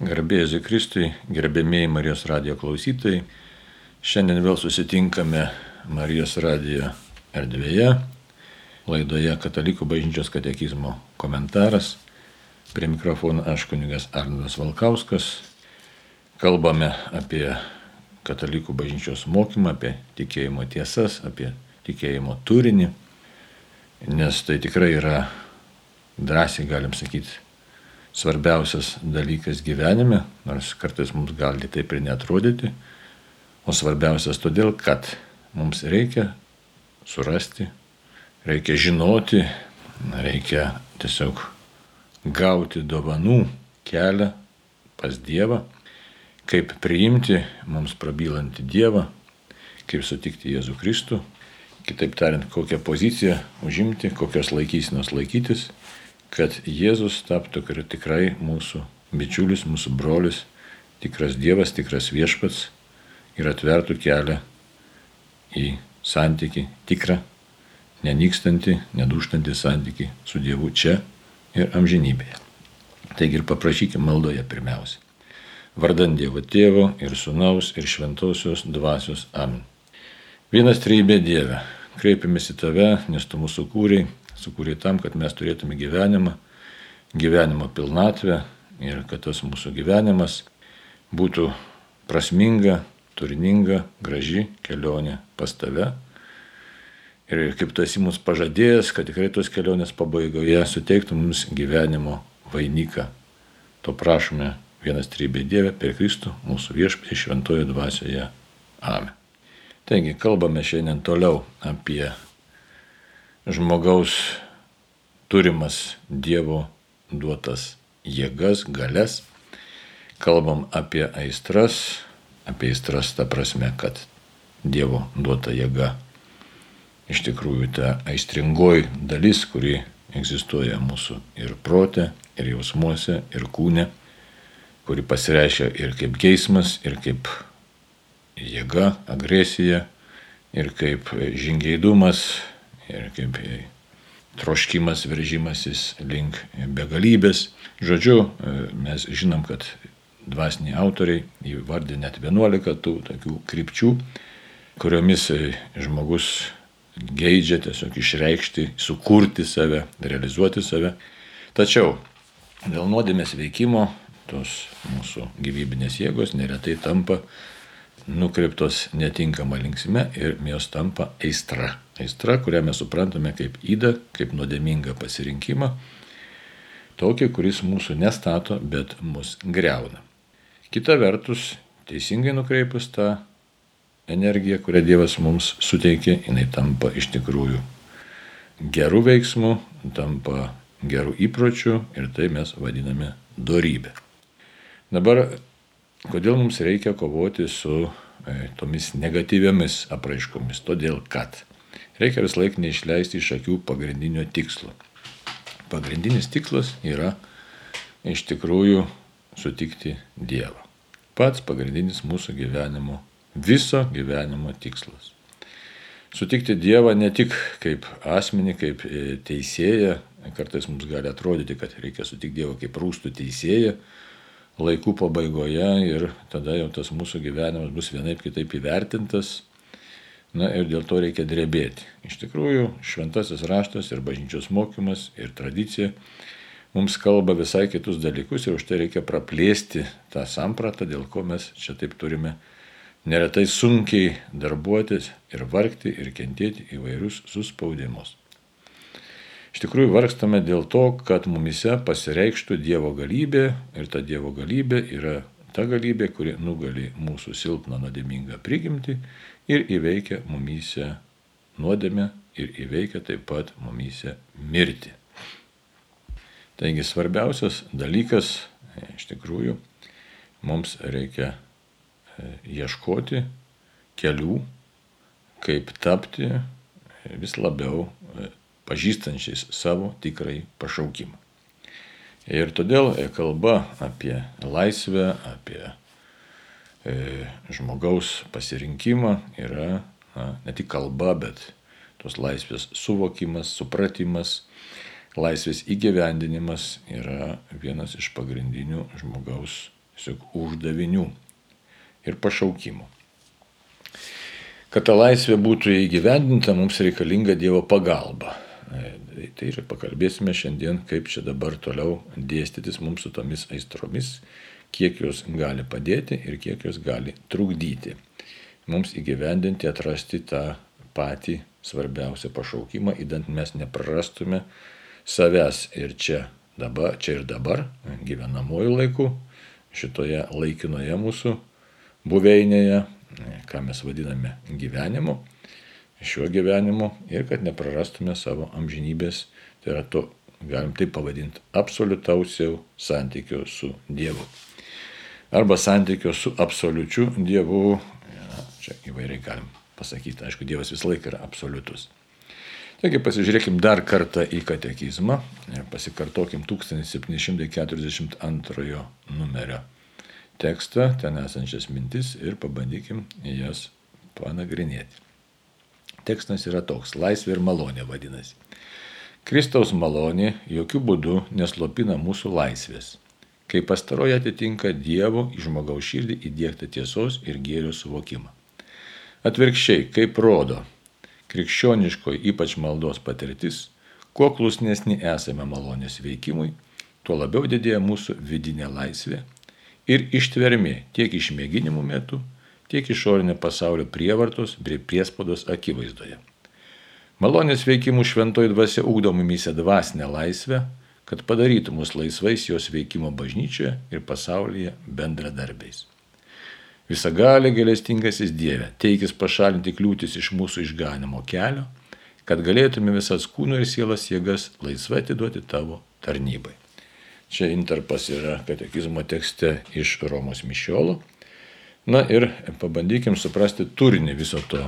Garbėjai Kristui, gerbėmėjai Marijos radijo klausytojai, šiandien vėl susitinkame Marijos radijo erdvėje, laidoje Katalikų bažnyčios katekizmo komentaras. Prie mikrofono aš kunigas Arnas Valkauskas. Kalbame apie Katalikų bažnyčios mokymą, apie tikėjimo tiesas, apie tikėjimo turinį, nes tai tikrai yra drąsiai, galim sakyti, svarbiausias dalykas gyvenime, nors kartais mums gali taip ir netrodyti, o svarbiausias todėl, kad mums reikia surasti, reikia žinoti, reikia tiesiog gauti dovanų kelią pas Dievą, kaip priimti mums prabylantį Dievą, kaip sutikti Jėzų Kristų, kitaip tariant, kokią poziciją užimti, kokios laikysinos laikytis kad Jėzus taptų tikrai mūsų bičiulis, mūsų brolis, tikras Dievas, tikras viešpats ir atvertų kelią į santyki tikrą, nenykstantį, nedūštantį santyki su Dievu čia ir amžinybėje. Taigi ir paprašykime maldoje pirmiausia. Vardant Dievo Tėvo ir Sūnaus ir Šventosios Dvasios Amen. Vienas trybė Dieve, kreipiamės į Tave, nes Tu mūsų kūrėjai sukūrė tam, kad mes turėtume gyvenimą, gyvenimo pilnatvę ir kad tas mūsų gyvenimas būtų prasminga, turininga, graži kelionė pas tave. Ir kaip tu esi mums pažadėjęs, kad tikrai tos kelionės pabaigoje suteiktų mums gyvenimo vainiką. To prašome vienas trybė Dieve per Kristų, mūsų viešpatį šventojo dvasioje. Amen. Taigi, kalbame šiandien toliau apie žmogaus turimas Dievo duotas jėgas, galės. Kalbam apie aistras, apie aistras ta prasme, kad Dievo duota jėga iš tikrųjų ta aistringoji dalis, kuri egzistuoja mūsų ir prote, ir jausmuose, ir kūne, kuri pasireiškia ir kaip geismas, ir kaip jėga, agresija, ir kaip žingeidumas, ir kaip troškimas, veržimasis link begalybės. Žodžiu, mes žinom, kad dvasiniai autoriai įvardė net 11 tų tokių krypčių, kuriomis žmogus geidžia tiesiog išreikšti, sukurti save, realizuoti save. Tačiau dėl nuodėmės veikimo tos mūsų gyvybinės jėgos neretai tampa nukreiptos netinkama linksme ir jos tampa aistra. Aistra, kurią mes suprantame kaip įdą, kaip nuodėmingą pasirinkimą, tokį, kuris mūsų nestato, bet mus greuna. Kita vertus, teisingai nukreipus tą energiją, kurią Dievas mums suteikė, jinai tampa iš tikrųjų gerų veiksmų, tampa gerų įpročių ir tai mes vadiname dorybė. Dabar Kodėl mums reikia kovoti su e, tomis negatyviamis apraiškomis? Todėl, kad reikia vis laik neišleisti iš akių pagrindinio tikslo. Pagrindinis tikslas yra iš tikrųjų sutikti Dievą. Pats pagrindinis mūsų gyvenimo, viso gyvenimo tikslas. Sutikti Dievą ne tik kaip asmenį, kaip e, teisėją, kartais mums gali atrodyti, kad reikia sutikti Dievą kaip rūstų teisėją, laikų pabaigoje ir tada jau tas mūsų gyvenimas bus vienaip kitaip įvertintas. Na ir dėl to reikia drebėti. Iš tikrųjų, šventasis raštas ir bažnyčios mokymas ir tradicija mums kalba visai kitus dalykus ir už tai reikia praplėsti tą sampratą, dėl ko mes čia taip turime neretai sunkiai darbuotis ir vargti ir kentėti įvairius suspaudimus. Iš tikrųjų vargstame dėl to, kad mumise pasireikštų Dievo galybė ir ta Dievo galybė yra ta galybė, kuri nugali mūsų silpną nuodėmingą prigimtį ir įveikia mumise nuodėmę ir įveikia taip pat mumise mirtį. Taigi svarbiausias dalykas, iš tikrųjų, mums reikia e, ieškoti kelių, kaip tapti vis labiau e, pažįstančiais savo tikrai pašaukimą. Ir todėl e, kalba apie laisvę, apie e, žmogaus pasirinkimą yra na, ne tik kalba, bet tos laisvės suvokimas, supratimas, laisvės įgyvendinimas yra vienas iš pagrindinių žmogaus tiesiog uždavinių ir pašaukimų. Kad ta laisvė būtų įgyvendinta, mums reikalinga Dievo pagalba. E, tai ir pakalbėsime šiandien, kaip čia dabar toliau dėstytis mums su tomis aistromis, kiek jos gali padėti ir kiek jos gali trukdyti. Mums įgyvendinti, atrasti tą patį svarbiausią pašaukimą, įdant mes neprarastume savęs ir čia, dabar, čia ir dabar, gyvenamojų laikų, šitoje laikinoje mūsų buveinėje, ką mes vadiname gyvenimu, šiuo gyvenimu ir kad neprarastume savo amžinybės, tai yra to, galim taip pavadinti, absoliutausiau santykio su Dievu. Arba santykio su absoliučiu Dievu, ja, čia įvairiai galim pasakyti, aišku, Dievas visą laiką yra absoliutus. Taigi pasižiūrėkim dar kartą į katekizmą ir pasikartokim 1742 numerio tekstą, ten esančias mintis ir pabandykim jas panagrinėti. Tekstas yra toks - laisvė ir malonė vadinasi. Kristaus malonė jokių būdų neslopina mūsų laisvės, kai pastaroji atitinka Dievo į žmogaus širdį įdėktą tiesos ir gėrio suvokimą. Atvirkščiai, kaip rodo krikščioniškoji ypač maldos patirtis, kuo klusnesni esame malonės veikimui, tuo labiau didėja mūsų vidinė laisvė ir ištvermė tiek išmėginimų metu, tiek išorinio pasaulio prievartos bei priespaudos akivaizdoje. Malonės veikimų šventoji dvasia ugdo mumise dvasinę laisvę, kad padarytų mus laisvais jos veikimo bažnyčioje ir pasaulyje bendradarbiais. Visagalė galestingasis Dieve, teikis pašalinti kliūtis iš mūsų išganimo kelio, kad galėtume visas kūno ir sielos jėgas laisvai atiduoti tavo tarnybai. Čia interpas yra katekizmo tekste iš Romos mišiolo. Na ir pabandykim suprasti turinį viso to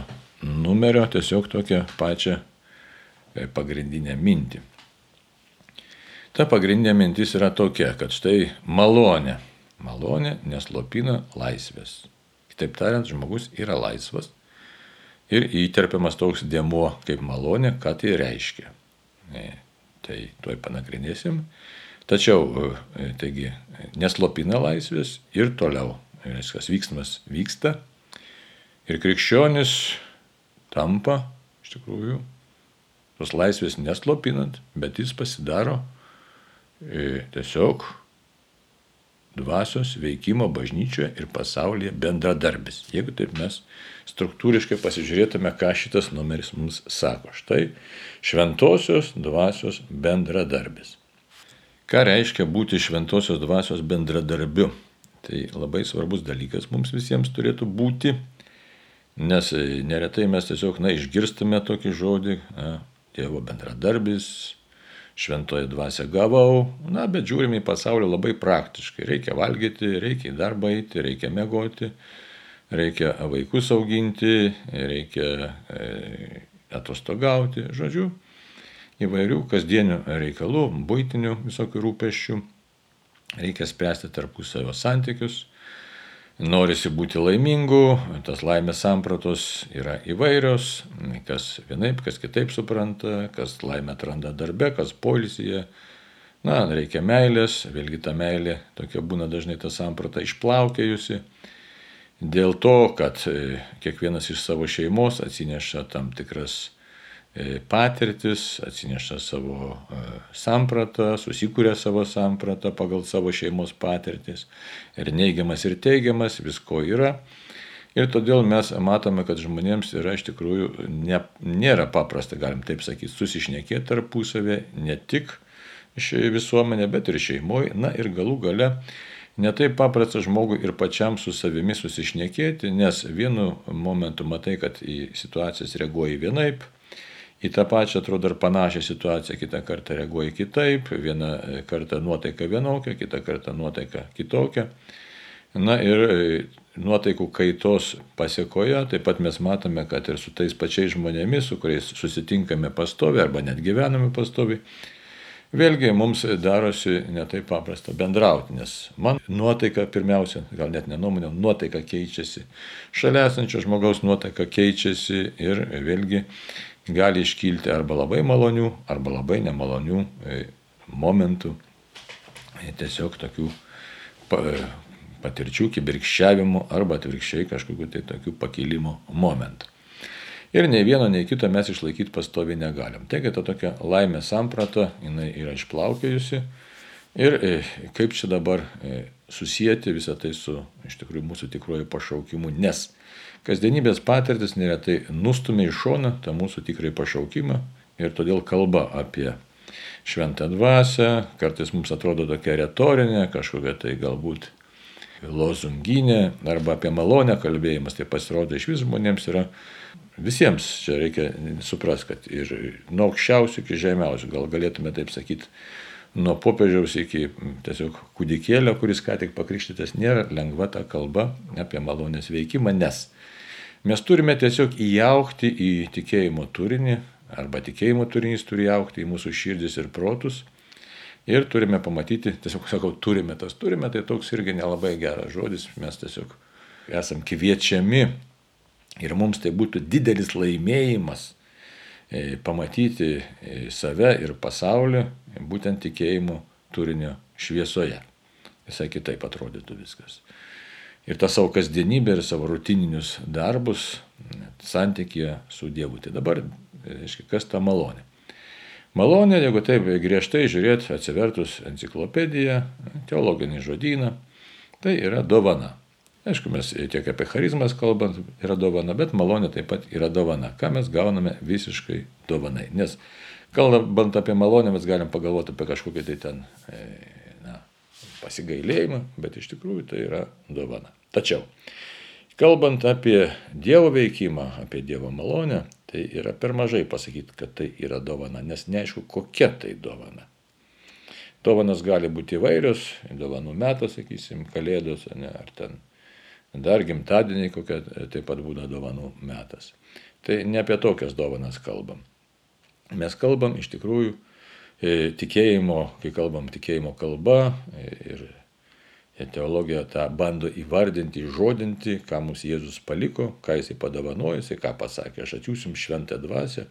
numerio, tiesiog tokią pačią e, pagrindinę mintį. Ta pagrindinė mintis yra tokia, kad štai malonė. Malonė neslopina laisvės. Kitaip tariant, žmogus yra laisvas ir įterpiamas toks dėmuo kaip malonė, ką tai reiškia. E, tai tuoj panagrinėsim. Tačiau, e, taigi, neslopina laisvės ir toliau viskas vyksmas vyksta. Ir krikščionis tampa, iš tikrųjų, tos laisvės neslopinant, bet jis pasidaro e, tiesiog dvasios veikimo bažnyčioje ir pasaulyje bendradarbis. Jeigu taip mes struktūriškai pasižiūrėtume, ką šitas numeris mums sako. Štai šventosios dvasios bendradarbis. Ką reiškia būti šventosios dvasios bendradarbiu? Tai labai svarbus dalykas mums visiems turėtų būti, nes neretai mes tiesiog, na, išgirstame tokį žodį, na, Dievo bendradarbis, šventoje dvasia gavau, na, bet žiūrime į pasaulį labai praktiškai. Reikia valgyti, reikia į darbą eiti, reikia mėgoti, reikia vaikus auginti, reikia e, atostogauti, žodžiu, įvairių kasdienių reikalų, būtinių visokių rūpeščių. Reikia spręsti tarpusavio santykius, norisi būti laimingu, tas laimės sampratos yra įvairios, kas vienaip, kas kitaip supranta, kas laimę atranda darbe, kas polisyje. Na, reikia meilės, vėlgi ta meilė tokia būna dažnai ta samprata išplaukėjusi. Dėl to, kad e, kiekvienas iš savo šeimos atsineša tam tikras patirtis, atsineša savo e, sampratą, susikūrė savo sampratą pagal savo šeimos patirtis. Ir neigiamas, ir teigiamas, visko yra. Ir todėl mes matome, kad žmonėms yra iš tikrųjų ne, nėra paprasta, galim taip sakyti, susišnekėti tarpusavė, ne tik visuomenė, bet ir šeimoje. Na ir galų gale netaip paprasta žmogui ir pačiam su savimi susišnekėti, nes vienu momentu matai, kad į situacijas reaguoji vienaip, į tą pačią, atrodo, ir panašią situaciją, kitą kartą reaguoji kitaip, vieną kartą nuotaika vienokia, kitą kartą nuotaika kitokia. Na ir e, nuotaikų kaitos pasiekoje taip pat mes matome, kad ir su tais pačiais žmonėmis, su kuriais susitinkame pastovi arba net gyvename pastovi, vėlgi mums darosi netaip paprasta bendrauti, nes man nuotaika pirmiausia, gal net nenuomonė, nuotaika keičiasi, šalia esančio žmogaus nuotaika keičiasi ir vėlgi gali iškilti arba labai malonių, arba labai nemalonių e, momentų, e, tiesiog tokių patirčių, kibirkščiavimų arba atvirkščiai kažkokiu tai tokiu pakilimo momentu. Ir nei vieno, nei kito mes išlaikyti pastovi negalim. Taigi ta tokia laimė samprata, jinai yra išplaukėjusi. Ir e, kaip čia dabar e, susijęti visą tai su iš tikrųjų mūsų tikruoju pašaukimu, nes kasdienybės patirtis neretai nustumia į šoną tą mūsų tikrąjį pašaukimą ir todėl kalba apie šventą dvasę, kartais mums atrodo tokia retorinė, kažkokia tai galbūt lozunginė arba apie malonę kalbėjimas, tai pasirodo iš vis žmonėms yra visiems čia reikia suprasti, kad ir nuo aukščiausių iki žemiausių, gal galėtume taip sakyti, nuo popiežiaus iki tiesiog kūdikėlio, kuris ką tik pakrikštytas, nėra lengva ta kalba apie malonės veikimą, nes mes turime tiesiog įjaukti į tikėjimo turinį, arba tikėjimo turinys turi įjaukti į mūsų širdis ir protus. Ir turime pamatyti, tiesiog sakau, turime tas, turime, tai toks irgi nelabai geras žodis, mes tiesiog esam kviečiami Ir mums tai būtų didelis laimėjimas e, pamatyti e, save ir pasaulį būtent tikėjimo turinio šviesoje. Visai kitaip atrodytų viskas. Ir tą savo kasdienybę ir savo rutininius darbus santykėje su Dievu. Tai dabar, reiškia, kas ta malonė? Malonė, jeigu taip griežtai žiūrėti, atsivertus enciklopediją, teologinį žodyną, tai yra dovana. Aišku, mes tiek apie charizmas kalbant yra dovana, bet malonė taip pat yra dovana. Ką mes gauname visiškai dovanai. Nes kalbant apie malonę, mes galim pagalvoti apie kažkokį tai ten e, na, pasigailėjimą, bet iš tikrųjų tai yra dovana. Tačiau, kalbant apie Dievo veikimą, apie Dievo malonę, tai yra per mažai pasakyti, kad tai yra dovana, nes neaišku, kokia tai dovana. Dovanas gali būti įvairios, dovanų metas, sakysim, kalėdos, ne, ar ten dar gimtadieniai kokia taip pat būna dovanų metas. Tai ne apie tokias dovanas kalbam. Mes kalbam iš tikrųjų e, tikėjimo, kai kalbam tikėjimo kalba e, ir teologija tą bando įvardinti, įžodinti, ką mums Jėzus paliko, ką jisai padavanojo, jisai ką pasakė, aš atsiųsim šventą dvasę,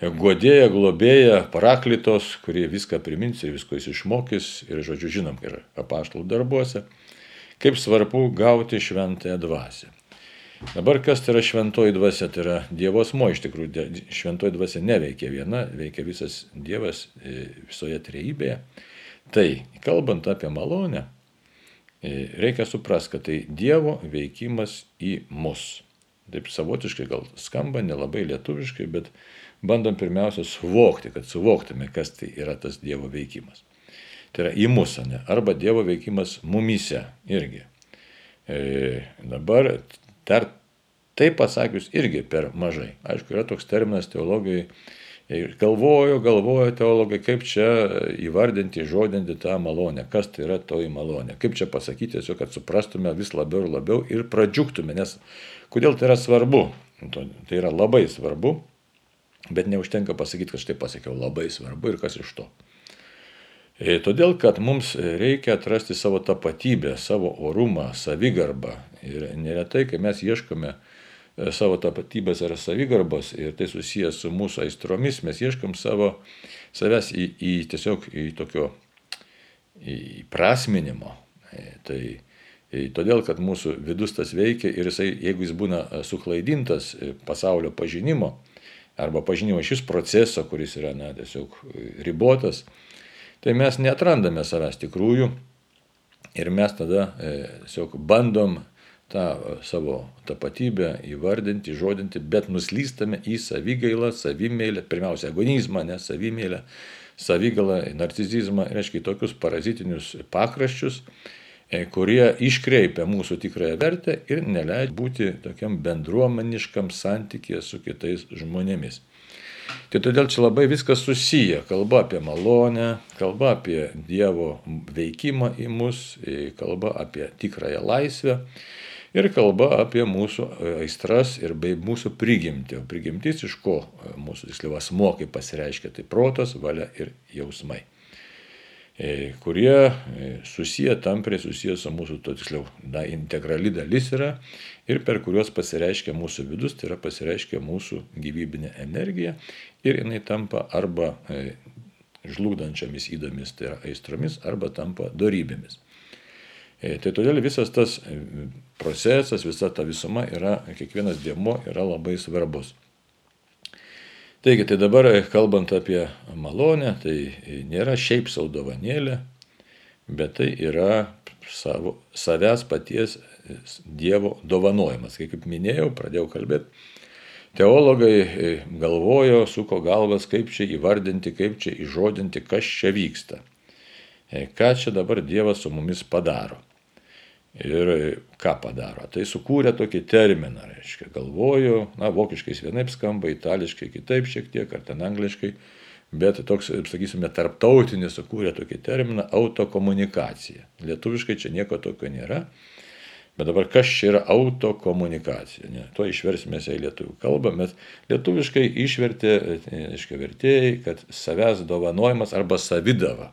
godėja, globėja, paraklitos, kurie viską primins ir visko jis išmokys ir, žodžiu, žinom, ir apaštalų darbuose kaip svarbu gauti šventąją dvasę. Dabar kas tai yra šventoji dvasia? Tai yra Dievo asmo, iš tikrųjų šventoji dvasia neveikia viena, veikia visas Dievas e, visoje trejybėje. Tai, kalbant apie malonę, e, reikia suprasti, kad tai Dievo veikimas į mus. Taip savotiškai gal skamba, nelabai lietuviškai, bet bandom pirmiausia suvokti, kad suvoktume, kas tai yra tas Dievo veikimas. Tai yra į mūsų, ne? arba Dievo veikimas mumyse irgi. E, dabar dar tai pasakius irgi per mažai. Aišku, yra toks terminas teologijai. Ir galvoju, galvoju teologai, kaip čia įvardinti, žodinti tą malonę, kas tai yra toji malonė, kaip čia pasakyti tiesiog, kad suprastume vis labiau ir labiau ir pradžiuktume, nes kodėl tai yra svarbu, tai yra labai svarbu, bet neužtenka pasakyti, kad štai pasakiau labai svarbu ir kas iš to. E, todėl, kad mums reikia atrasti savo tapatybę, savo orumą, savigarbą. Ir neretai, kai mes ieškome e, savo tapatybės ar savigarbos ir tai susijęs su mūsų aistromis, mes ieškom savo savęs į, į tiesiog į tokio įprasminimo. E, tai todėl, kad mūsų vidus tas veikia ir jisai, jeigu jis būna suklaidintas pasaulio pažinimo arba pažinimo šis proceso, kuris yra na, tiesiog ribotas, tai mes netrandame savęs tikrųjų ir mes tada e, tiesiog bandom tą e, savo tapatybę įvardinti, žodinti, bet nuslystame į savigailą, savimėlę, pirmiausia, agonizmą, ne savimėlę, savigalą, narcizizmą, reiškia tokius parazitinius pakraščius, e, kurie iškreipia mūsų tikrąją vertę ir neleidžia būti tokiam bendruomeniškam santykėje su kitais žmonėmis. Tai todėl čia labai viskas susiję. Kalba apie malonę, kalba apie Dievo veikimą į mus, kalba apie tikrąją laisvę ir kalba apie mūsų aistras ir bei mūsų prigimtį. O prigimtis iš ko mūsų tiksliau asmo, kaip pasireiškia, tai protas, valia ir jausmai. E, kurie e, susiję, tampriai susiję su mūsų, to tiksliau, na, integrali dalis yra ir per kuriuos pasireiškia mūsų vidus, tai yra pasireiškia mūsų gyvybinė energija ir jinai tampa arba e, žlugdančiamis įdomis, tai yra aistromis, arba tampa darybėmis. Tai todėl visas tas procesas, visa ta visuma yra, kiekvienas dėmo yra labai svarbus. Taigi, tai dabar kalbant apie malonę, tai nėra šiaip savo dovanėlė, bet tai yra savo, savęs paties Dievo dovanojimas. Kai kaip minėjau, pradėjau kalbėti, teologai galvojo, suko galvas, kaip čia įvardinti, kaip čia įžodinti, kas čia vyksta. E, ką čia dabar Dievas su mumis padaro. Ir ką padaro? Tai sukūrė tokį terminą, reiškia, galvoju, na, vokiškai vienaip skamba, itališkai kitaip šiek tiek, ar ten angliškai, bet toks, sakysime, tarptautinis sukūrė tokį terminą autokomunikacija. Lietuviškai čia nieko tokio nėra. Bet dabar kas čia yra autokomunikacija? Ne? To išversime į lietuvių kalbą, bet lietuviškai išvertė, aiškiai, vertėjai, kad savęs dovanojimas arba savidava.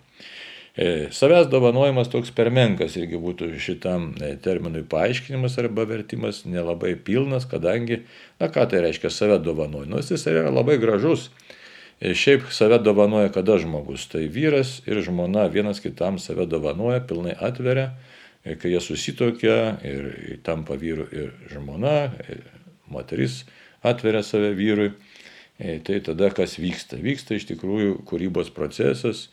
E, savęs dovanojimas toks per menkas irgi būtų šitam e, terminui paaiškinimas arba vertimas nelabai pilnas, kadangi, na ką tai reiškia save dovanoja. Nors jis yra labai gražus. E, šiaip save dovanoja kada žmogus. Tai vyras ir žmona vienas kitam save dovanoja, pilnai atveria, kai jie susitokia ir tampa vyru ir žmona, moteris atveria save vyrui. Tai tada kas vyksta? Vyksta iš tikrųjų kūrybos procesas,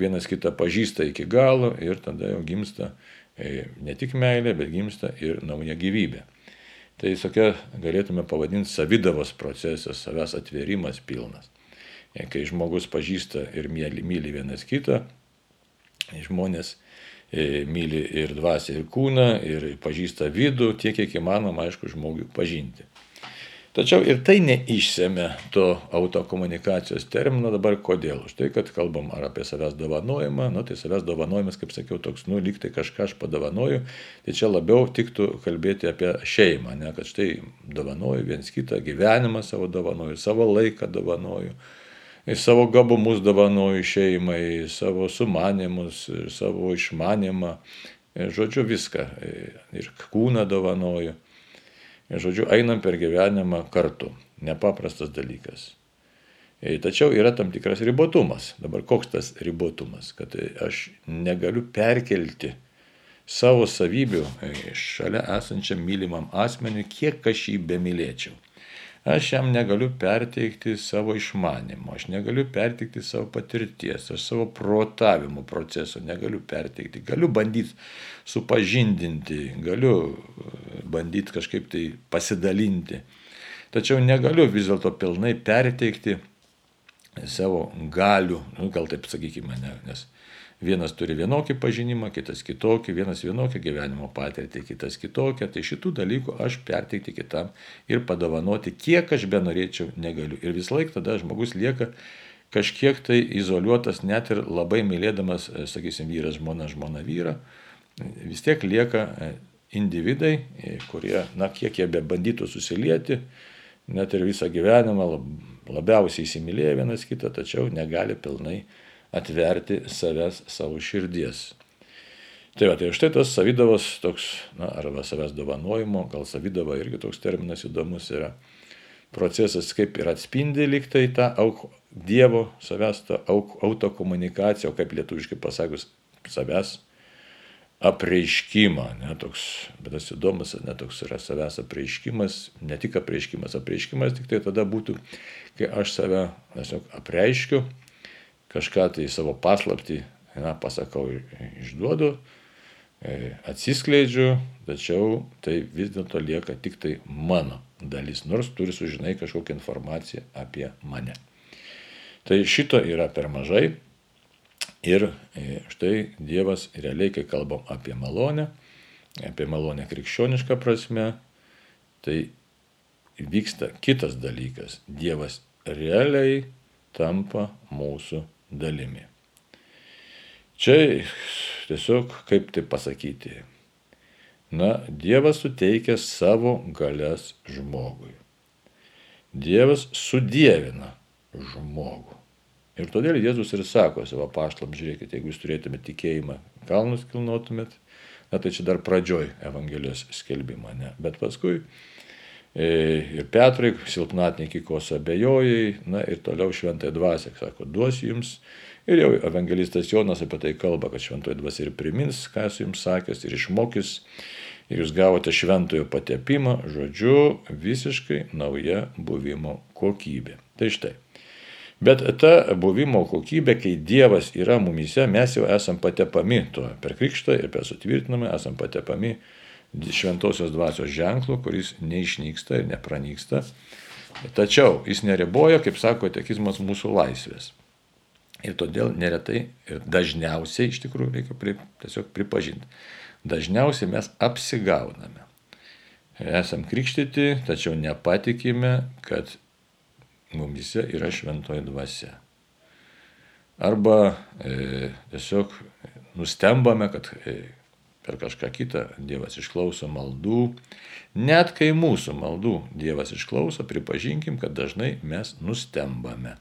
vienas kitą pažįsta iki galo ir tada jau gimsta e, ne tik meilė, bet gimsta ir nauja gyvybė. Tai tokia galėtume pavadinti savydavos procesas, savęs atvėrimas pilnas. E, kai žmogus pažįsta ir myli, myli vienas kitą, žmonės e, myli ir dvasę, ir kūną, ir pažįsta vidų, tiek kiek įmanoma, aišku, žmogui pažinti. Tačiau ir tai neišsėmė to autokomunikacijos termino dabar kodėl. Už tai, kad kalbam ar apie savęs dovanojimą, nu, tai savęs dovanojimas, kaip sakiau, toks, nu, lyg tai kažką aš padovanoju, tai čia labiau tiktų kalbėti apie šeimą, ne, kad štai dovanoju viens kitą gyvenimą savo dovanoju, savo laiką dovanoju. Ir savo gabumus dovanoju šeimai, savo sumanimus, savo išmanimą, žodžiu viską. Ir kūną dovanoju. Žodžiu, einam per gyvenimą kartu. Nepaprastas dalykas. E, tačiau yra tam tikras ribotumas. Dabar koks tas ribotumas? Kad aš negaliu perkelti savo savybių e, šalia esančiam mylimam asmeniui, kiek aš jį bemylėčiau. Aš jam negaliu perteikti savo išmanimo, aš negaliu perteikti savo patirties, aš savo protavimo proceso negaliu perteikti. Galiu bandyti supažindinti, galiu e, bandyti kažkaip tai pasidalinti. Tačiau negaliu vis dėlto pilnai perteikti savo galių, nu, gal taip sakykime, ne, nes Vienas turi vienokį pažinimą, kitas kitokį, vienas vienokią gyvenimo patirtį, kitas kitokią. Tai šitų dalykų aš perteikti kitam ir padovanoti, kiek aš be norėčiau, negaliu. Ir vis laik tada žmogus lieka kažkiek tai izoliuotas, net ir labai mylėdamas, e, sakysim, vyras, žmona, žmona, vyra, vis tiek lieka e, individai, e, kurie, na, kiek jie be bandytų susilieti, net ir visą gyvenimą labiausiai įsimylėję vienas kitą, tačiau negali pilnai atverti savęs savo širdies. Tai va, tai štai tas savydavas toks, na, arba savęs dovanojimo, gal savydava irgi toks terminas įdomus yra. Procesas kaip ir atspindi liktai tą auk, Dievo savęs tą auk, autokomunikaciją, o kaip lietuviškai pasakius, savęs apreiškimą, ne toks, bet tas įdomus, ne toks yra savęs apreiškimas, ne tik apreiškimas, apreiškimas tik tai tada būtų, kai aš save tiesiog apreiškiu, kažką tai savo paslapti, na, pasakau, išduodu, e, atsiskleidžiu, tačiau tai vis dėlto lieka tik tai mano dalis, nors turi sužinai kažkokią informaciją apie mane. Tai šito yra per mažai ir e, štai Dievas realiai, kai kalbam apie malonę, apie malonę krikščionišką prasme, tai vyksta kitas dalykas. Dievas realiai tampa mūsų dalimi. Čia tiesiog, kaip tai pasakyti, na, Dievas suteikia savo galias žmogui. Dievas sudėvina žmogų. Ir todėl Jėzus ir sako savo paštam, žiūrėkite, jeigu jūs turėtumėte tikėjimą, kalnus kilnotumėt, na tai čia dar pradžioj Evangelijos skelbimą, ne. Bet paskui ir Petrai, silpnatiniai kikos abejojai, na ir toliau šventai dvasia, sako, duosiu jums Ir jau evangelistas Jonas apie tai kalba, kad šventoji dvasia ir primins, ką esu jums sakęs, ir išmokys, ir jūs gavote šventojo patepimą, žodžiu, visiškai nauja buvimo kokybė. Tai štai. Bet ta buvimo kokybė, kai Dievas yra mumise, mes jau esam patepami tuo per krikštą ir per sutvirtinamą esam patepami šventosios dvasios ženklu, kuris neišnyksta ir nepranyksta. Tačiau jis neriboja, kaip sako tekizmas, mūsų laisvės. Ir todėl neretai ir dažniausiai, iš tikrųjų, reikia pri, tiesiog pripažinti, dažniausiai mes apsigauname. Esam krikštyti, tačiau nepatikime, kad mumise yra šventoji dvasia. Arba e, tiesiog nustembame, kad e, per kažką kitą Dievas išklauso maldų. Net kai mūsų maldų Dievas išklauso, pripažinkim, kad dažnai mes nustembame.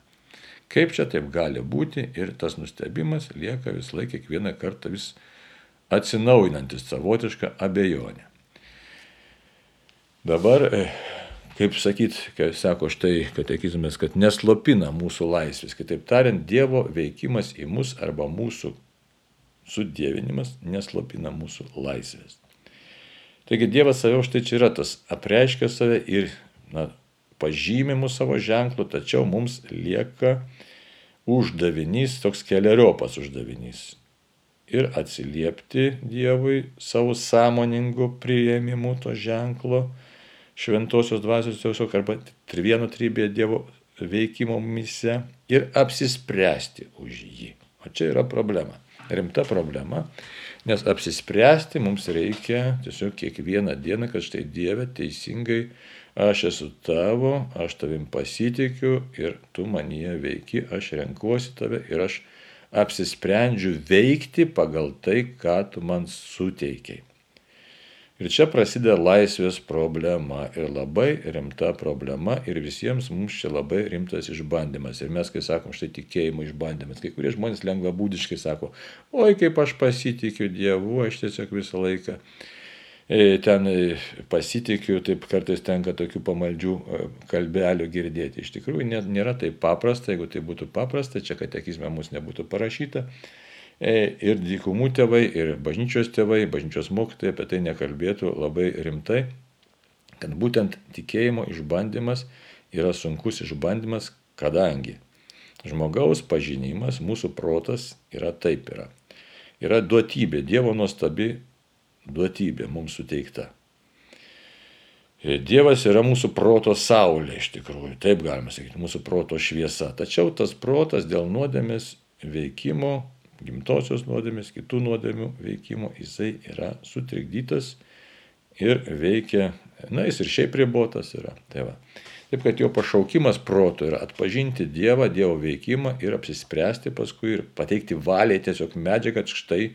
Kaip čia taip gali būti ir tas nustebimas lieka vis laik kiekvieną kartą vis atsinaujinantis savotišką abejonę. Dabar, e, kaip sakyt, kai sako štai katekizmas, kad neslopina mūsų laisvės. Kitaip tariant, Dievo veikimas į mus arba mūsų sudėvinimas neslopina mūsų laisvės. Taigi Dievas save už tai čia yra tas apreiškia save ir na, pažymė mūsų savo ženklų, tačiau mums lieka uždavinys, toks keliariopas uždavinys. Ir atsiliepti Dievui savo sąmoningu prieimimu to ženklo, šventosios dvasios tiesiog arba vieno trybėje Dievo veikimo mise ir apsispręsti už jį. O čia yra problema rimta problema, nes apsispręsti mums reikia tiesiog kiekvieną dieną, kad štai Dieve teisingai aš esu tavo, aš tavim pasitikiu ir tu manyje veiki, aš renkuosi tave ir aš apsisprendžiu veikti pagal tai, ką tu man suteikiai. Ir čia prasideda laisvės problema ir labai rimta problema ir visiems mums čia labai rimtas išbandymas. Ir mes, kai sakom, štai tikėjimo išbandymas, kai kurie žmonės lengvabūdiškai sako, oi kaip aš pasitikiu Dievu, aš tiesiog visą laiką e, ten e, pasitikiu, taip kartais tenka tokių pamaldžių e, kalbelių girdėti. Iš tikrųjų nėra taip paprasta, jeigu tai būtų paprasta, čia katekizme mums nebūtų parašyta. E, ir dykumų tėvai, ir bažnyčios tėvai, bažnyčios mokytojai apie tai nekalbėtų labai rimtai, kad būtent tikėjimo išbandymas yra sunkus išbandymas, kadangi žmogaus pažinimas, mūsų protas yra taip yra. Yra duotybė, Dievo nuostabi duotybė mums suteikta. E, Dievas yra mūsų proto saulė iš tikrųjų, taip galima sakyti, mūsų proto šviesa. Tačiau tas protas dėl nuodėmės veikimo gimtosios nuodėmės, kitų nuodėmių veikimo, jisai yra sutrikdytas ir veikia, na, jis ir šiaip ribotas yra. Tai va. Taip kad jo pašaukimas proto yra atpažinti Dievą, Dievo veikimą ir apsispręsti paskui ir pateikti valiai tiesiog medžiagą, kad štai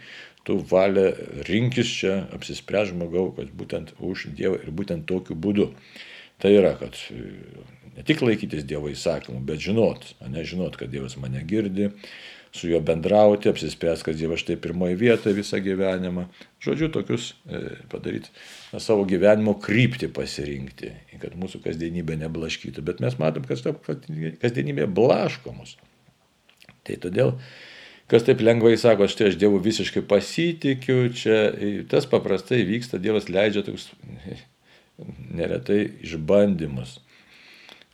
tu valia rinkis čia, apsispręs žmogau, kad būtent už Dievą ir būtent tokiu būdu. Tai yra, kad ne tik laikytis Dievo įsakymų, bet žinot, ne žinot, kad Dievas mane girdi, su juo bendrauti, apsispręs, kad Dievas štai pirmoje vietoje visą gyvenimą. Žodžiu, tokius e, padaryti, na, savo gyvenimo kryptį pasirinkti, kad mūsų kasdienybė neblaškytų. Bet mes matom, kad kasdienybė blaško mus. Tai todėl, kas taip lengvai sako, štai aš Dievu visiškai pasitikiu, čia tas paprastai vyksta, Dievas leidžia toks neretai išbandymus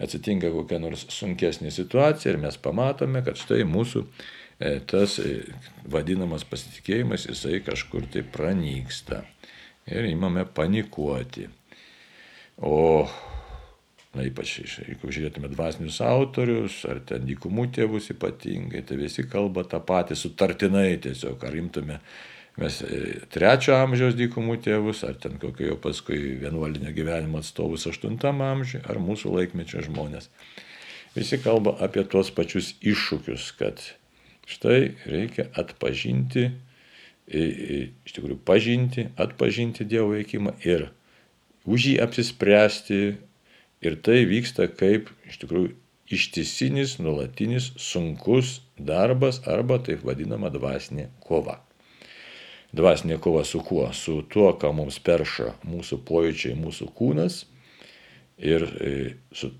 atsitinka kokia nors sunkesnė situacija ir mes pamatome, kad štai mūsų tas e, vadinamas pasitikėjimas, jisai kažkur tai pranyksta. Ir įmame panikuoti. O, na ypač, jeigu žiūrėtume dvasinius autorius, ar ten dykumų tėvus ypatingai, tai visi kalba tą patį sutartinai tiesiog, ar imtume mes e, trečio amžiaus dykumų tėvus, ar ten kokio jau paskui vienuolinio gyvenimo atstovus aštuntam amžiui, ar mūsų laikmečio žmonės. Visi kalba apie tuos pačius iššūkius, kad Štai reikia atpažinti, iš tikrųjų pažinti, atpažinti Dievo veikimą ir už jį apsispręsti. Ir tai vyksta kaip iš tikrųjų ištisinis, nuolatinis, sunkus darbas arba taip vadinama dvasinė kova. Dvasinė kova su kuo? Su tuo, ką mums perša mūsų pojūčiai, mūsų kūnas ir e, su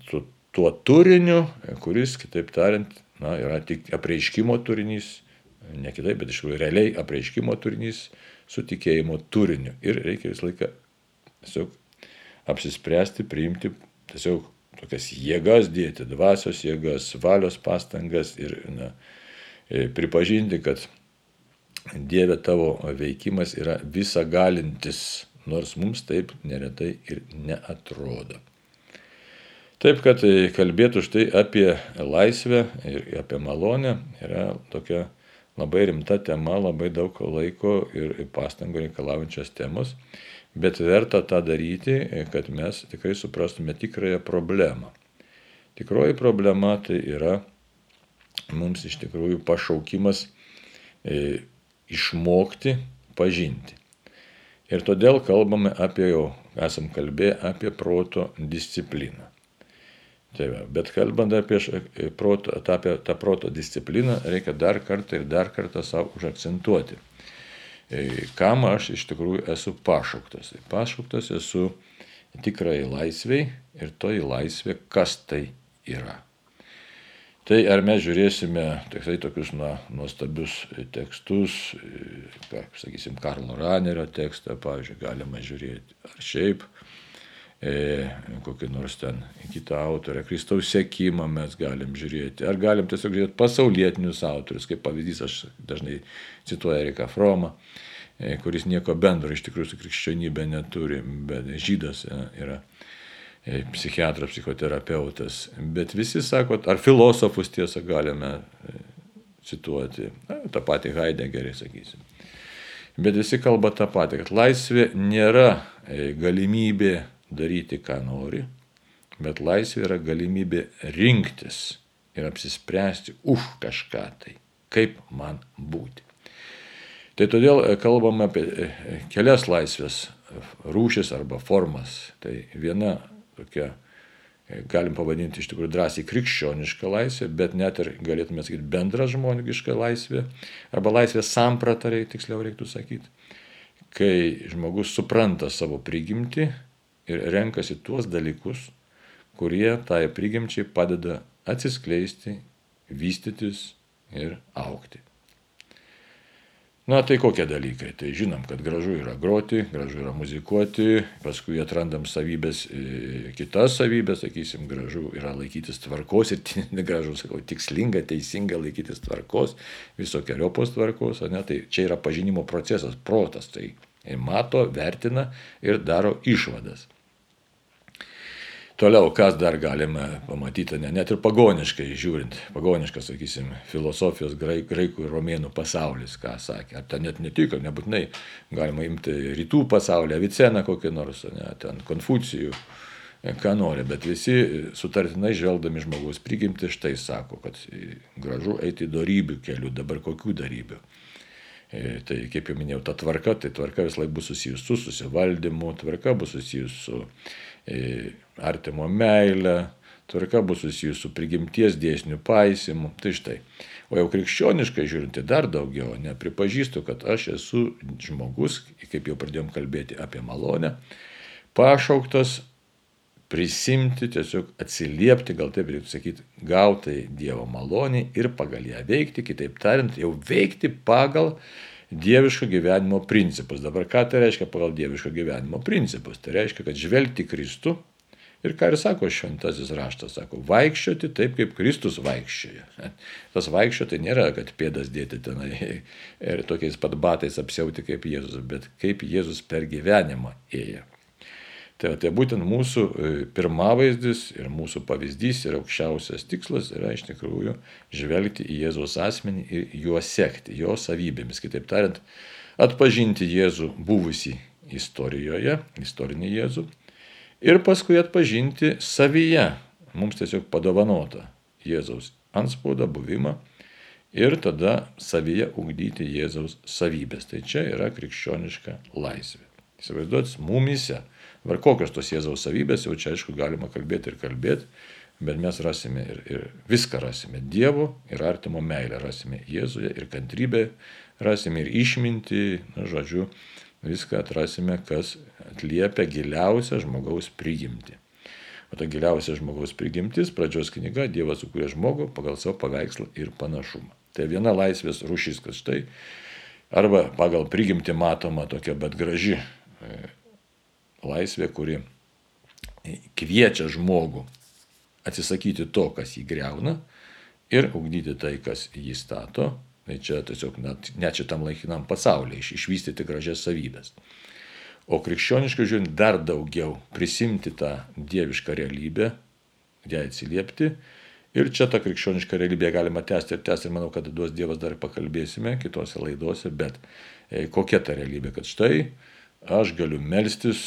tuo turiniu, kuris, kitaip tariant, na, yra tik apreiškimo turinys, ne kitaip, bet iš tikrųjų realiai apreiškimo turinys su tikėjimo turiniu. Ir reikia visą laiką tiesiog apsispręsti, priimti tiesiog tokias jėgas dėti, dvasios jėgas, valios pastangas ir na, e, pripažinti, kad Dieve tavo veikimas yra visagalintis, nors mums taip neretai ir neatrodo. Taip, kad e, kalbėtų štai apie laisvę ir apie malonę yra tokia labai rimta tema, labai daug laiko ir pastangų reikalaujančios temos, bet verta tą daryti, kad mes tikrai suprastume tikrąją problemą. Tikroji problema tai yra mums iš tikrųjų pašaukimas e, išmokti pažinti. Ir todėl kalbame apie jau, esam kalbėję apie proto discipliną. Tai va, bet kalbant apie, proto, apie tą proto discipliną, reikia dar kartą ir dar kartą savo užakcentuoti. E, kam aš iš tikrųjų esu pašauktas? Pašauktas esu tikrai laisviai ir toji laisvė, kas tai yra. Tai ar mes žiūrėsime tikrai tokius na, nuostabius tekstus, ką, sakysim, Karlo Ranerio tekstą, pavyzdžiui, galima žiūrėti, ar šiaip e, kokį nors ten kitą autorę, Kristaus sėkimą mes galim žiūrėti, ar galim tiesiog žiūrėti pasaulietinius autorius, kaip pavyzdys aš dažnai cituoju Eriką Fromą, e, kuris nieko bendro iš tikrųjų su krikščionybė neturi, bet žydas e, yra. E, psichiatras, psichoterapeutas, bet visi sako, ar filosofus tiesą galime e, cituoti, na, tą patį Heideggerį, sakysim. Bet visi kalba tą patį, kad laisvė nėra e, galimybė daryti, ką nori, bet laisvė yra galimybė rinktis ir apsispręsti už kažką tai, kaip man būti. Tai todėl kalbame apie kelias laisvės rūšis arba formas. Tai viena tokia, e, galim pavadinti iš tikrųjų drąsiai krikščionišką laisvę, bet net ir galėtume sakyti bendrą žmonišką laisvę, arba laisvės sampratą, tiksliau reiktų sakyti, kai žmogus supranta savo prigimtį ir renkasi tuos dalykus, kurie tai prigimčiai padeda atsiskleisti, vystytis ir aukti. Na tai kokie dalykai? Tai žinom, kad gražu yra groti, gražu yra muzikuoti, paskui atrandam savybės, e, kitas savybės, sakysim, gražu yra laikytis tvarkos ir gražu, sakau, tikslinga, teisinga laikytis tvarkos, visokiojopos tvarkos, ne, tai čia yra pažinimo procesas, protas, tai mato, vertina ir daro išvadas. Toliau, kas dar galime pamatyti, ne, net ir pagoniškai žiūrint, pagoniškas, sakysim, filosofijos graikų ir romėnų pasaulis, ką sakė. Ar ten net netiko, nebūtinai galima imti rytų pasaulį, Aviceną kokį nors, ne, ten Konfucijų, e, ką nori, bet visi sutartinai žvelgdami žmogaus prigimti štai sako, kad gražu eiti darybių kelių, dabar kokių darybių. E, tai kaip jau minėjau, ta tvarka, tai tvarka vis laik bus susijusi su susivaldymu, tvarka bus susijusi su artimo meilę, tvarka bus susijusi su prigimties dėsnių paisimu. Tai štai. O jau krikščioniškai žiūrint, tai dar daugiau, nepripažįstu, kad aš esu žmogus, kaip jau pradėjom kalbėti apie malonę, pašauktas prisimti, tiesiog atsiliepti, gal taip reikėtų sakyti, gautai Dievo malonį ir pagal ją veikti, kitaip tariant, jau veikti pagal dieviško gyvenimo principus. Dabar ką tai reiškia pagal dieviško gyvenimo principus? Tai reiškia, kad žvelgti Kristų ir ką ir sako šventasis raštas, sako, vaikščioti taip, kaip Kristus vaikščioja. Tas vaikščioti nėra, kad pėdas dėti tenai ir tokiais pat batais apsiauti kaip Jėzus, bet kaip Jėzus per gyvenimą ėjo. Tai, tai būtent mūsų e, pirmavaizdis ir mūsų pavyzdys ir aukščiausias tikslas yra iš tikrųjų žvelgti į Jėzaus asmenį ir juo sekti, jo savybėmis. Kitaip tariant, atpažinti Jėzų buvusi istorijoje, istorinį Jėzų ir paskui atpažinti savyje, mums tiesiog padovanotą Jėzaus anspaudą, buvimą ir tada savyje ugdyti Jėzaus savybės. Tai čia yra krikščioniška laisvė. Įsivaizduot, mumise Dabar kokios tos Jėzaus savybės, jau čia aišku galima kalbėti ir kalbėti, bet mes rasime ir, ir viską rasime. Dievo ir artimo meilę rasime Jėzuje ir kantrybę rasime ir išminti, na, žodžiu, viską atrasime, kas atliepia giliausią žmogaus prigimti. O ta giliausia žmogaus prigimtis, pradžios knyga, Dievas sukūrė žmogų pagal savo paveikslą ir panašumą. Tai viena laisvės rušys, kad štai, arba pagal prigimtį matoma tokia, bet graži e, laisvė, kuri kviečia žmogų atsisakyti to, kas jį greuna ir ugdyti tai, kas jį stato. Tai čia tiesiog net, net šitam laikinam pasaulyje iš, išvystyti gražias savybės. O krikščioniškai žiūrint dar daugiau prisimti tą dievišką realybę, ją atsiliepti. Ir čia tą krikščionišką realybę galima tęsti ir tęsti ir manau, kad duos Dievas dar pakalbėsime kitose laidose, bet e, kokia ta realybė, kad štai aš galiu melstis,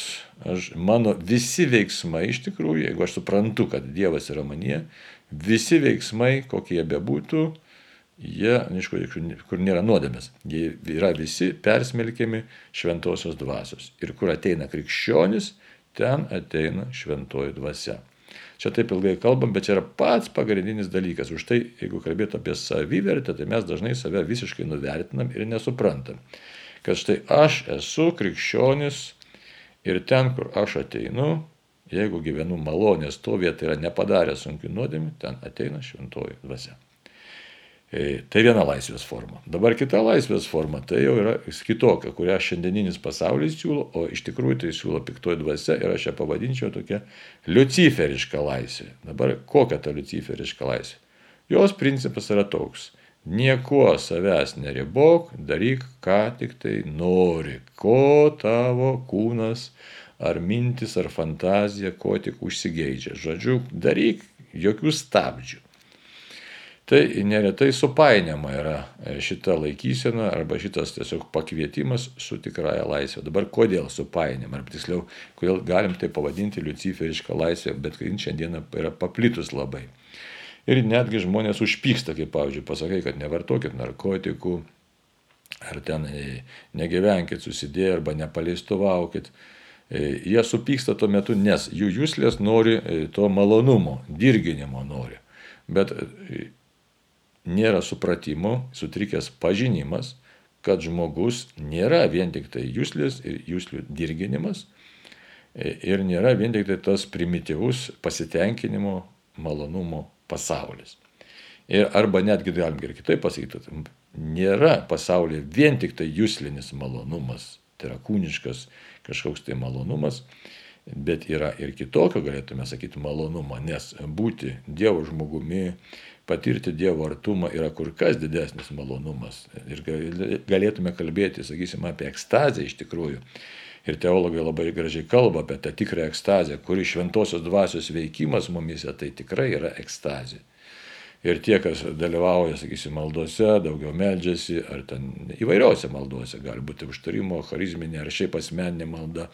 aš, mano visi veiksmai iš tikrųjų, jeigu aš suprantu, kad Dievas yra manie, visi veiksmai, kokie jie bebūtų, jie, aišku, kur nėra nuodėmės, jie yra visi persmelkiami šventosios dvasios. Ir kur ateina krikščionis, ten ateina šventoji dvasia. Čia taip ilgai kalbam, bet čia yra pats pagrindinis dalykas. Už tai, jeigu kalbėtų apie savivertę, tai mes dažnai save visiškai nuvertinam ir nesuprantam kad štai aš esu krikščionis ir ten, kur aš ateinu, jeigu gyvenu malonės to vietą yra nepadarę sunkių nuodėmį, ten ateina šventoji dvasia. E, tai viena laisvės forma. Dabar kita laisvės forma, tai jau yra kitokia, kurią šiandieninis pasaulis siūlo, o iš tikrųjų tai siūlo piktoji dvasia ir aš ją pavadinčiau tokia luciferiška laisvė. Dabar kokia ta luciferiška laisvė? Jos principas yra toks Niekuo savęs neribok, daryk, ką tik tai nori, ko tavo kūnas ar mintis ar fantazija, ko tik užsigeidžia. Žodžiu, daryk, jokių stabdžių. Tai neretai supainiama yra e, šita laikysena arba šitas tiesiog pakvietimas su tikrąją laisvę. Dabar kodėl supainiama, arba tiksliau, kodėl galim tai pavadinti liuciferišką laisvę, bet kai šiandieną yra paplitus labai. Ir netgi žmonės užpyksta, kaip pavyzdžiui, pasakai, kad nevartokit narkotikų, ar ten e, negyvenkit susidėję, arba nepalaistovaukit. E, jie supyksta tuo metu, nes jų jūslės nori to malonumo, dirginimo nori. Bet nėra supratimo, sutrikęs pažinimas, kad žmogus nėra vien tik tai jūslės ir jūslių dirginimas ir nėra vien tik tai tas primityvus pasitenkinimo, malonumo pasaulis. Ir arba netgi galim ir kitaip pasakyti, nėra pasaulyje vien tik tai jūslinis malonumas, tai yra kūniškas kažkoks tai malonumas, bet yra ir kitokio, galėtume sakyti, malonumo, nes būti Dievo žmogumi, patirti Dievo artumą yra kur kas didesnis malonumas. Ir galėtume kalbėti, sakysim, apie ekstazę iš tikrųjų. Ir teologai labai gražiai kalba apie tą tikrą ekstazę, kuri šventosios dvasios veikimas mumise tai tikrai yra ekstazė. Ir tie, kas dalyvauja, sakysim, maldose, daugiau meldžiasi, ar ten įvairiose maldose, gali būti užtarimo, charizminė, ar šiaip asmeninė malda.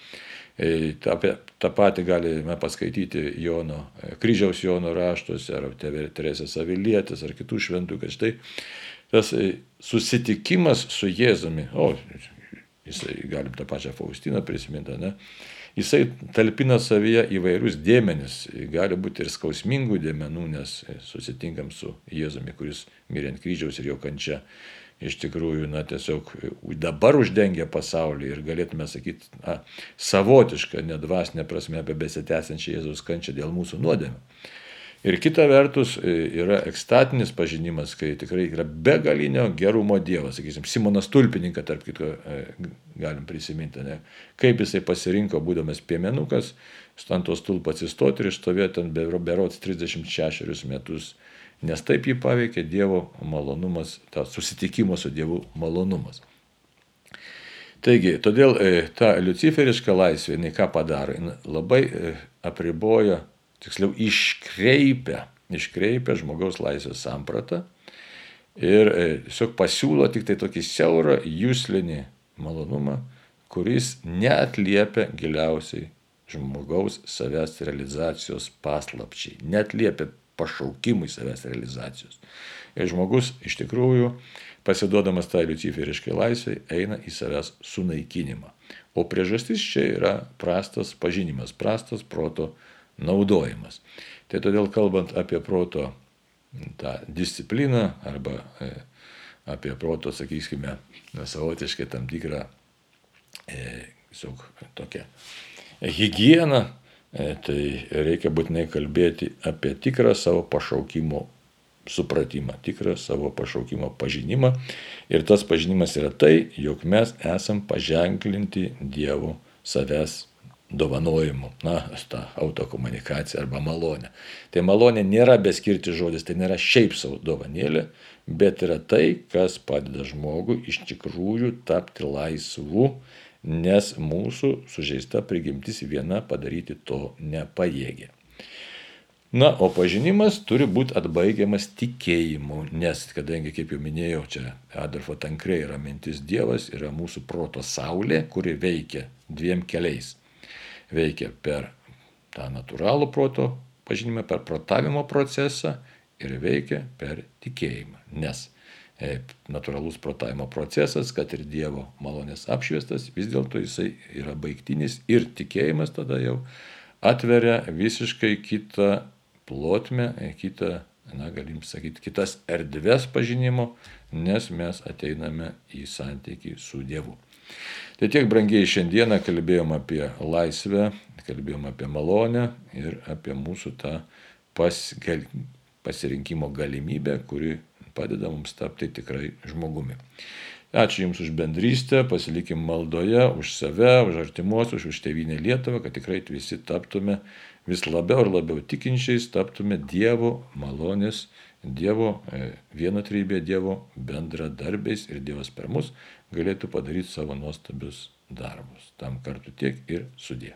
E, Ta, tą patį galime paskaityti Jono, e, kryžiaus Jono raštuose, ar Teresės Avilietės, ar kitų šventų, kad štai tas e, susitikimas su Jėzumi, o jisai, galim tą pačią Faustiną prisiminti, ne? Jisai talpina savyje įvairius dėmenis, gali būti ir skausmingų dėmenų, nes susitinkam su Jėzumi, kuris mirė ant kryžiaus ir jo kančia iš tikrųjų, na, tiesiog dabar uždengia pasaulį ir galėtume sakyti, na, savotišką, nedvasinę prasme apie besitęsiančią Jėzaus kančią dėl mūsų nuodėmę. Ir kita vertus e, yra ekstatinis pažinimas, kai tikrai yra begalinio gerumo Dievas, sakysim, Simonas Tulpininkas, tarp kitko, e, galim prisiminti, ne? kaip jisai pasirinko, būdamas piemenukas, ant tos tulpą atsistoti ir išstovėti ant berots 36 metus, nes taip jį paveikė Dievo malonumas, tas susitikimo su Dievu malonumas. Taigi, todėl e, ta luciferiška laisvė, jinai ką padaro, labai apriboja tiksliau iškreipia, iškreipia žmogaus laisvės sampratą ir e, tiesiog pasiūlo tik tai tokį siaurą jūslinį malonumą, kuris netliepia giliausiai žmogaus savęs realizacijos paslapčiai, netliepia pašaukimui savęs realizacijos. Ir žmogus iš tikrųjų, pasiduodamas tai luciferiškai laisvai, eina į savęs sunaikinimą. O priežastis čia yra prastas pažinimas, prastas proto naudojimas. Tai todėl kalbant apie proto tą discipliną arba e, apie proto, sakykime, savotiškai tam tikrą, e, tiesiog tokią higieną, e, tai reikia būtinai kalbėti apie tikrą savo pašaukimo supratimą, tikrą savo pašaukimo pažinimą. Ir tas pažinimas yra tai, jog mes esam paženklinti Dievo savęs dovanojimu, na, tą autokomunikaciją arba malonę. Tai malonė nėra beskirti žodis, tai nėra šiaip savo dovanėlė, bet yra tai, kas padeda žmogui iš tikrųjų tapti laisvu, nes mūsų sužeista prigimtis viena padaryti to nepajėgė. Na, o pažinimas turi būti atbaigiamas tikėjimu, nes, kadangi, kaip jau minėjau, čia Adolfo Tankrė yra mintis Dievas, yra mūsų proto saulė, kuri veikia dviem keliais. Veikia per tą natūralų proto pažinimą, per protavimo procesą ir veikia per tikėjimą. Nes e, natūralus protavimo procesas, kad ir Dievo malonės apšviestas, vis dėlto jisai yra baigtinis ir tikėjimas tada jau atveria visiškai kitą plotmę, e, kitą, na, galim sakyti, kitas erdves pažinimo, nes mes ateiname į santykį su Dievu. Tai tiek brangiai šiandieną kalbėjom apie laisvę, kalbėjom apie malonę ir apie mūsų tą pas, pasirinkimo galimybę, kuri padeda mums tapti tikrai žmogumi. Ačiū Jums už bendrystę, pasilikim maldoje, už save, už artimuosius, už tėvynę Lietuvą, kad tikrai visi taptume vis labiau ir labiau tikinčiais, taptume Dievo malonės, Dievo e, vienatrybė, Dievo bendradarbiais ir Dievas per mus galėtų padaryti savo nuostabius darbus. Tam kartu tiek ir sudė.